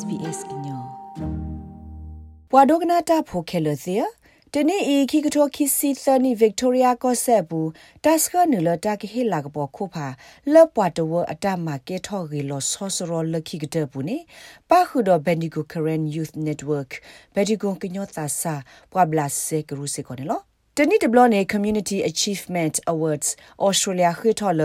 SBS ကညောပွာဒိုကနာတာဖိုခဲလို့စီတနေ့ဤခိကထောခိစီသနီဗစ်တိုးရီယာကောဆက်ဘူးတက်စကနလတာကဟီလာကပေါ်ခုဖာလပွားတဝအတမကေထောဂီလောဆောဆရောလခိကတဘူးနေပါခုဒဘန်ဒီကိုကရန်ယူသ်နက်ဝတ်ဘက်ဒီကွန်ကညောတာဆာပွာဘလာဆေကရုစေကောနေလော တနိတဘလနေ Community Achievement Awards Australia ခွေထော်လ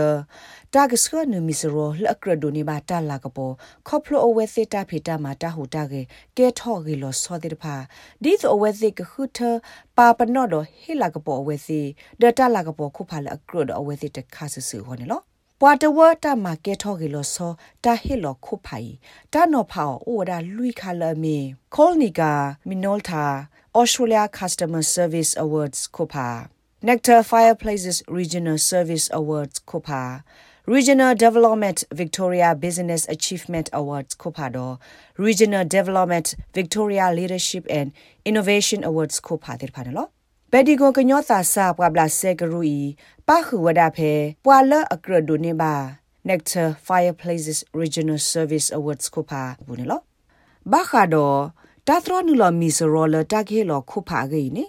တာဂစခနမီစရောလကရဒိုနေဘာတာလာကပေါ်ခေါပလိုအဝဲသတာဖေတာမာတာဟူတာကေကဲထော်ဂီလောစောတိတဖာဒီသအဝဲသိကခုထပါပနော့တော့ဟေလာကပေါ်အဝဲစီဒတာလာကပေါ်ခုဖာလအကရဒအဝဲသိတခါဆဆူဟောနေလောပွာတဝတာမာကေထောဂီလောစောတာဟီလောခုဖိုင်တာနော်ဖောအိုဒါလူခါလမီခေါလနီကာမီနိုလ်တာ Australia Customer Service Awards Copa Nectar Fireplaces Regional Service Awards Copa Regional Development Victoria Business Achievement Awards Copa Regional Development Victoria Leadership and Innovation Awards Copa တဲ့ဖာနော်ဘယ်ဒီကိုကညောတာစာပွာဘလာဆေဂရူဤပါခူဝဒဖဲပွာလအကရဒိုနေပါ Nectar Fireplaces Regional Service Awards ကိုပါဘူးနော်ဘာခါဒို တာထရနူလမီစရောလတာကေလောခုဖာဂိနေ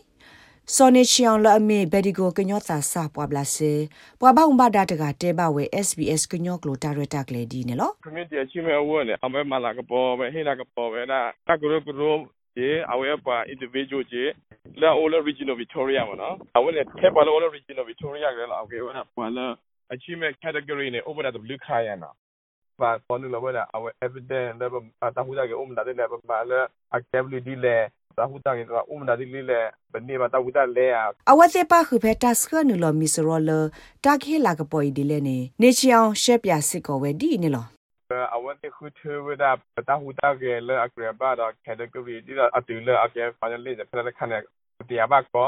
စောနေချီအောင်လအမေဘယ်ဒီကိုကညောတာစာပွာဘလာစေပွာဘောင်ဘာဒတာကတဲဘဝဲ SBS ကညောကလိုတာရတာကလေဒီနေလော community achievement award နဲ့အမေမလာကပေါ်ပဲဟိလာကပေါ်ပဲနာတကရကရကျေအဝဲပါ individual ကျေလာ all regional victoria မနော်အဝဲနဲ့ထဲပါ all regional victoria ကလည်းအော်ကေဝနာပါလာ achievement category နဲ့ over the blue car ရနာပါပေါ်လို့လာအဝဲ evidence လည်းတာဟူတာကေ um ဒါတဲ့လည်းပါလာ activity လည်းတာဟူတာကေက um ဒါတဲ့လည်းဘယ်နေပါတာဟူတာလဲအဝဲစေပါခုဖဲတာစကနလမီစရောလတာခေလာကပေါ်ဒီလဲနေနေချီအောင်ရှက်ပြစစ်ကောဝဲဒီနေလော I want to put with up ta hu ta ge le akre ba da category di da atu le ake finally the pala kan ti ba ko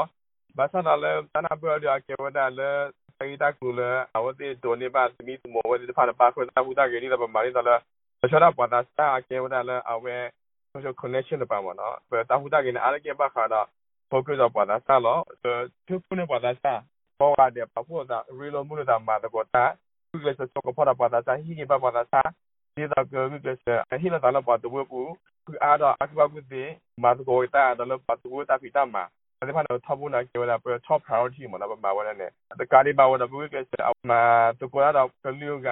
ba sa da le ta na ba da ke wa da le sai ta ku le a wa ti do ne ba mi tu mo wa di pa ba ko ta hu ta ge di da ba ma ri da le sa da ba da sa ke wa da le a we social connection da ba mo no ba ta hu ta ge ne a le ke ba kha da focus da ba da sa lo tu pu ne ba da sa ko wa de pa pu da ri lo mu da ma da ko ta ku le sa ko pa da ba da sa hi ni ba ba da sa ဒီတော့ကမိကစအဟိလာတလာပတ်ဝပူကူအားတော့အကဘကုတိမတ်ကိုတာဒလပတ်ဝတာပိတမ အဲ့ဒါတော့ထဘူးနာကျော်လာပ top priority မလားဘာဝနဲ့တကားဒီဘာဝတော့ဘူးကစအမတကူလာတော့ကလျူက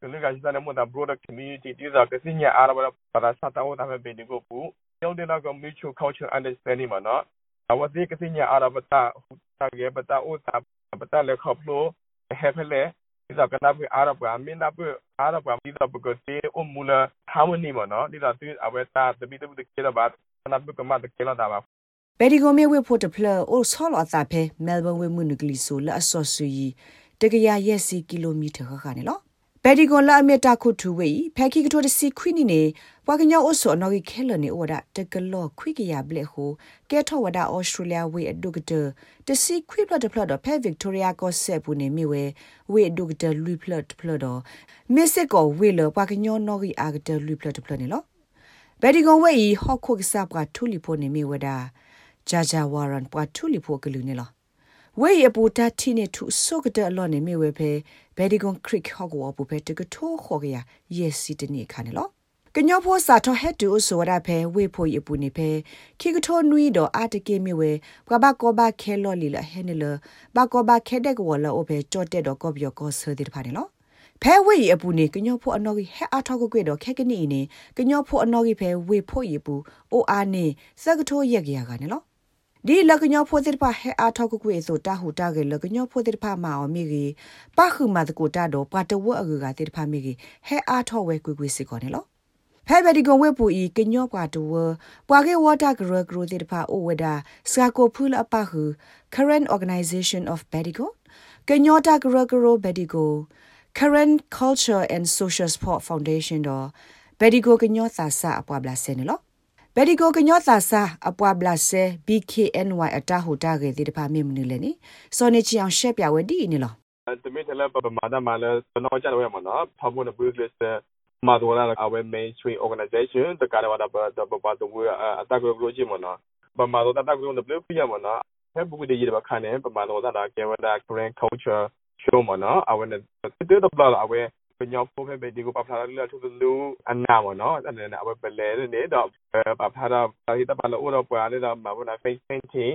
ကလျူကစတဲ့မတာ broader community ဒီတော့ကစညာအားတော့ပါလာစတာဝတာပဲဘယ်ဒီကိုပူကျောင်းတဲ့တော့ mutual culture understanding မနော်အဝတိကစညာအားတော့ပတာတာကေပတာဥတာပတာလေခေါပလိုဟဲဖလေ Dita kana pu Arab ga min da pu Arab ga dita pu ko te o mula harmony mo no dita tu awe ta de bi de bu de ke la ba kana pu ka ma de ke la da ba ဘယ်ဒီကိုမေဝေဖို့တဖလအိုဆောလအတာဖဲမဲလ်ဘန်ဝေမှုနဂလီဆိုလအဆော့ဆူယီတကရရက်စီကီလိုမီတာခခနေလောဘယ်ဒီကွန်လာအမီတာခုထူဝေဖဲခိကတိုတစီခွိနီနေပွာကညောအဆောနော်ဂီခဲလနေဝဒတကလောခွိကရဘလက်ဟိုကဲထောဝဒအော်စတြေးလျဝေအဒုကတတစီခွိပလတ်ပလတ်တော့ဖဲဗစ်တိုးရီယာကောဆက်ပူနေမိဝဲဝေအဒုကတလူပလတ်ပလတ်တော့မစ်စစ်ကောဝေလပွာကညောနော်ဂီအာကတလူပလတ်ပလတ်နေလောဘယ်ဒီကွန်ဝေဟော့ခုကစပ်ကထူလီဖို့နေမိဝဒ ဂျာဂျာဝါရန်ပွာထူလီဖို့ကလူနေလောဝေအပူတာတီနေထုဆိုကတဲ့အလောနေမိဝဲဖဲဘယ်ဒီကွန်ခရစ်ဟော့ကောပူဖဲတကထိုးခေါ်ကရယက်စီတနေခါနေလောကညောဖို့စာထဟက်တူဆိုရဖဲဝေဖို့ရပူနေဖဲခိကထိုနွီတော့အတကေမီဝဲကဘာကောဘာခဲလော်လီလဟဲနေလဘာကောဘာခဲတဲ့ကောလောအဖဲကြော့တဲ့တော့ကောပြောကောဆာဒီဖာနေလောဖဲဝေအပူနေကညောဖို့အနော်ကြီးဟဲအထောက်ကွေတော့ခဲကနီနေကညောဖို့အနော်ကြီးဖဲဝေဖို့ရပူအိုအာနေစကထိုးရက်ကြရကနေလော ဒီလကညောဖိုတိဖာဟဲအားထောက်ကွေဆိုတာဟူတာကေလကညောဖိုတိဖာမာအမီကြီးပခုမတကိုတာတော့ပတဝအကူကတိဖာမီကြီးဟဲအားထောက်ဝဲကွေကွေစီကောနေလောဖဲဘဒီကဝဲပူဤကညောပွားတူပွာကေဝတာဂရဂရတိဖာအိုဝဒါစကာကိုဖူလအပဟု current organization of bedigo ကညောတာဂရဂရဘဒီကို current culture and social support foundation တော့ဘဒီကိုကညောသာစာအပွားဘလာစဲနေလော ဘယ်ဒီကိုကညောသာစာအပွားဘလဆဲ BKNY အတာဟူတာခဲ့တဲ့တပါမြင်မနေလဲနိစောနေချီအောင်ရှက်ပြဝဲဒီနေလောတမီတလည်းပမာဒမာလည်းစနောကြတယ်ဝဲမနော်ဖမှုနဘူကလစ်မာတော်လာအဝဲ mainstream organization တကားဝါဒဘဒဘဘဒဝအတာကိုလိုချင်မနော်ပမာတော်တတာကိုနဘလပြရမနော်ဖက်ဘူးဒီရပါခနဲ့ပမာတော်တာကေဝဒါ current culture show မနော်အဝဲတဲ့တဲ့ဘလာအဝဲ ပညောဖိုဖေဘေဒီကိုပဖလာလထုလူအနာမနော်အဲ့ဒါအဝပလဲနေတော့ပဖလာတာဟိတပါလို့တော့ပွာလေတော့မဘနာ face painting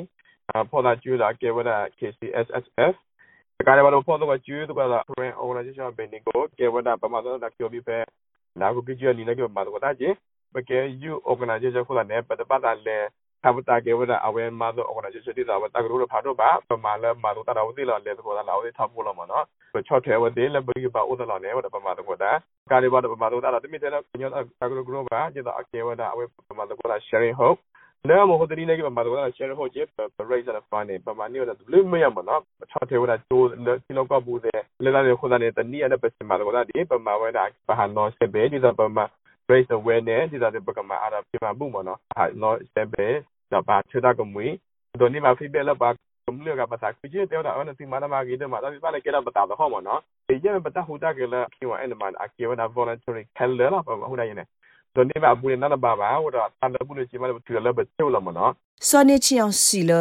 ပေါ်တာကျူတာကေဝဒ KCSSF ကာရဘလို့ပေါ်တော့ကျူတော့က current organization ဘယ်နေကိုကေဝဒပမာတော့တာကျော်ပြီးပဲနာကိုကြည့်ရနေလည်းကမှာတော့တာကြီးဘကဲ you organization ခေါ်တဲ့ပတ်ပတ်တာလဲ သဘတာကေဝဒအဝဲမှာတော့ organization တိတာဝတာကလို့ဖာတော့ပါပမာလဲမှာတော့တာဝတိလာလဲတော့လာဝတိထောက်ဖို့လာမှာနော်ချော့ထဲဝတိလဲဘီပါဥဒလာနေဝပမာတော့တာကာရဘတော့ပမာတော့တာတမိတဲ့ညောတာကလို့ကလို့ပါကျတော့အကေဝဒအဝဲပမာတော့တာ sharing hope လဲမဟုတ်တဲ့နေကပမာတော့တာ sharing hope ကျေပ raise တဲ့ fund ပမာနေတော့ဘယ်မရမနော်ချော့ထဲဝတာတိုးဒီလောက်ကဘူးတဲ့လဲလာခေါ်တဲ့တနည်းနဲ့ပစမာတော့တာဒီပမာဝဲတာပဟာနော်စပဲဒီတော့ပမာ raise awareness ဒီတော့ပကမာအားပြမမှုမနော်ဟာ da ba chu da ko mui do ni ma fi be la ba ko mu ga ba ta ku je te da ona si ma da ma gi de ma da ba la ke da ba ta da ho mo no e je ba ta hu da ke la ki wa en ma a ke wa da voluntary hell la ba hu da yin နော်စပဲတော့ပါချတာကမွေဒိုနေမှာ feedback လောက်ပါကမလို့ကပတာကြည့်တဲ့တော့အနစီမနာမကြီးတဲ့မှာဒါပြလည်းကြတော့ပတာတော့ဟောမနော်ဒီကျမပတာဟူတာကလည်းကိဝအဲ့နမှာအကေဝနာ voluntary calendar လားပါဟူတိုင်းနေဒိုနေမှာဘူးနေနာဘာဘာဟိုတော့တန်ဘူးနေချီမလို့ထူလည်းဘယ်ချိုးလို့မနော်စောနေချီအောင်စီလ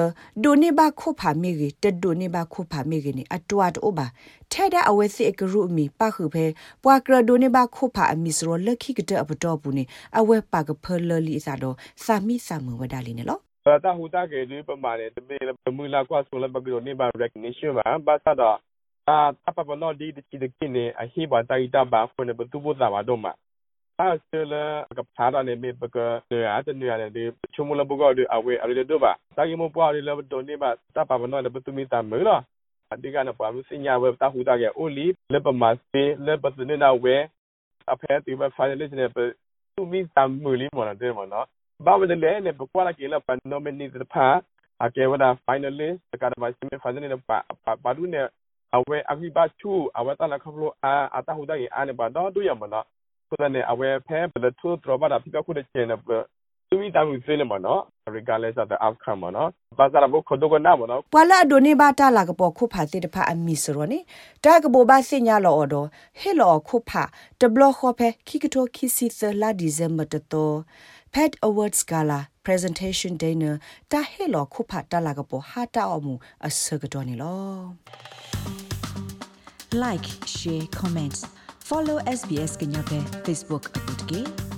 ဒိုနေဘာခိုဖာမီရီတဒိုနေဘာခိုဖာမီရီနေအတွတ်အိုဘာထဲတဲ့အဝဲစီအကရုအမီပခုဖဲပွာကရဒိုနေဘာခိုဖာအမီစရောလက်ခိကတဲ့အပတော်ဘူးနေအဝဲပါကဖလလီစားတော့စာမီစာမဝဒါလီနေလောတာဟူတာကေဒီပမာနေတပေမူလာကွာဆိုလဘကရိုနေဘာ recognition ပါဘာသာတော့အာတပပလောဒီဒီဒီကိနေအဟိဘာတိုင်တာဘာဖွနေဘသူဘတာဘာတော့မှာ အားစလကပ်သာရနေမေဘကနေအတနေရတဲ့ချုံမလဘကောဒီအဝဲအရတဲ့ဘာတာယမပွားရလဘတော်နေဘာတပပနောလဘသူမီတာမေလားအဒီကနပွားမှုစညာဝဲတာဟူတာကေအိုလီလဘမစေလဘသူနေနာဝဲအဖဲတီဘဖိုင်လေးနေပသူမီတာမူလီမနော်တဲ့မနော်ဘာဝဒလဲနေပကွာလာကေလာပန်နိုမနီတဖာအကေဝဒါ finalist ကတာမစီမီဖိုင်နေပါပါဒူနေအဝဲအခိဘချူအဝဲတလာခဖလိုအာအတာဟူတာကေအာနေပါတော့တူရမနော် ဆိုတဲ့ aware ဖဲဘယ်လိုထူတော့ပါတာပြခုတဲ့ကျင်းတော့သူမိတာမှုစေးနေမနော် regardless of the outcome မနော်ဘာသာဘခုဒကနာမနော်ပွာလာဒိုနေဘာတာလာကပေါ်ခုဖာတိတဖာအမီစရောနေတာကဘောဘာစညာလော်တော့ဟေလော်ခုဖာတဘလခေါ်ဖဲခိကတိုခိစီသလာဒီဇမ်မတတော် Pet Awards Gala presentation dinner တာဟေလော်ခုဖာတာလာကပေါ်ဟာတာအမှုအစကတော့နေလော like share comments Follow SBS Kenyate Facebook a good game.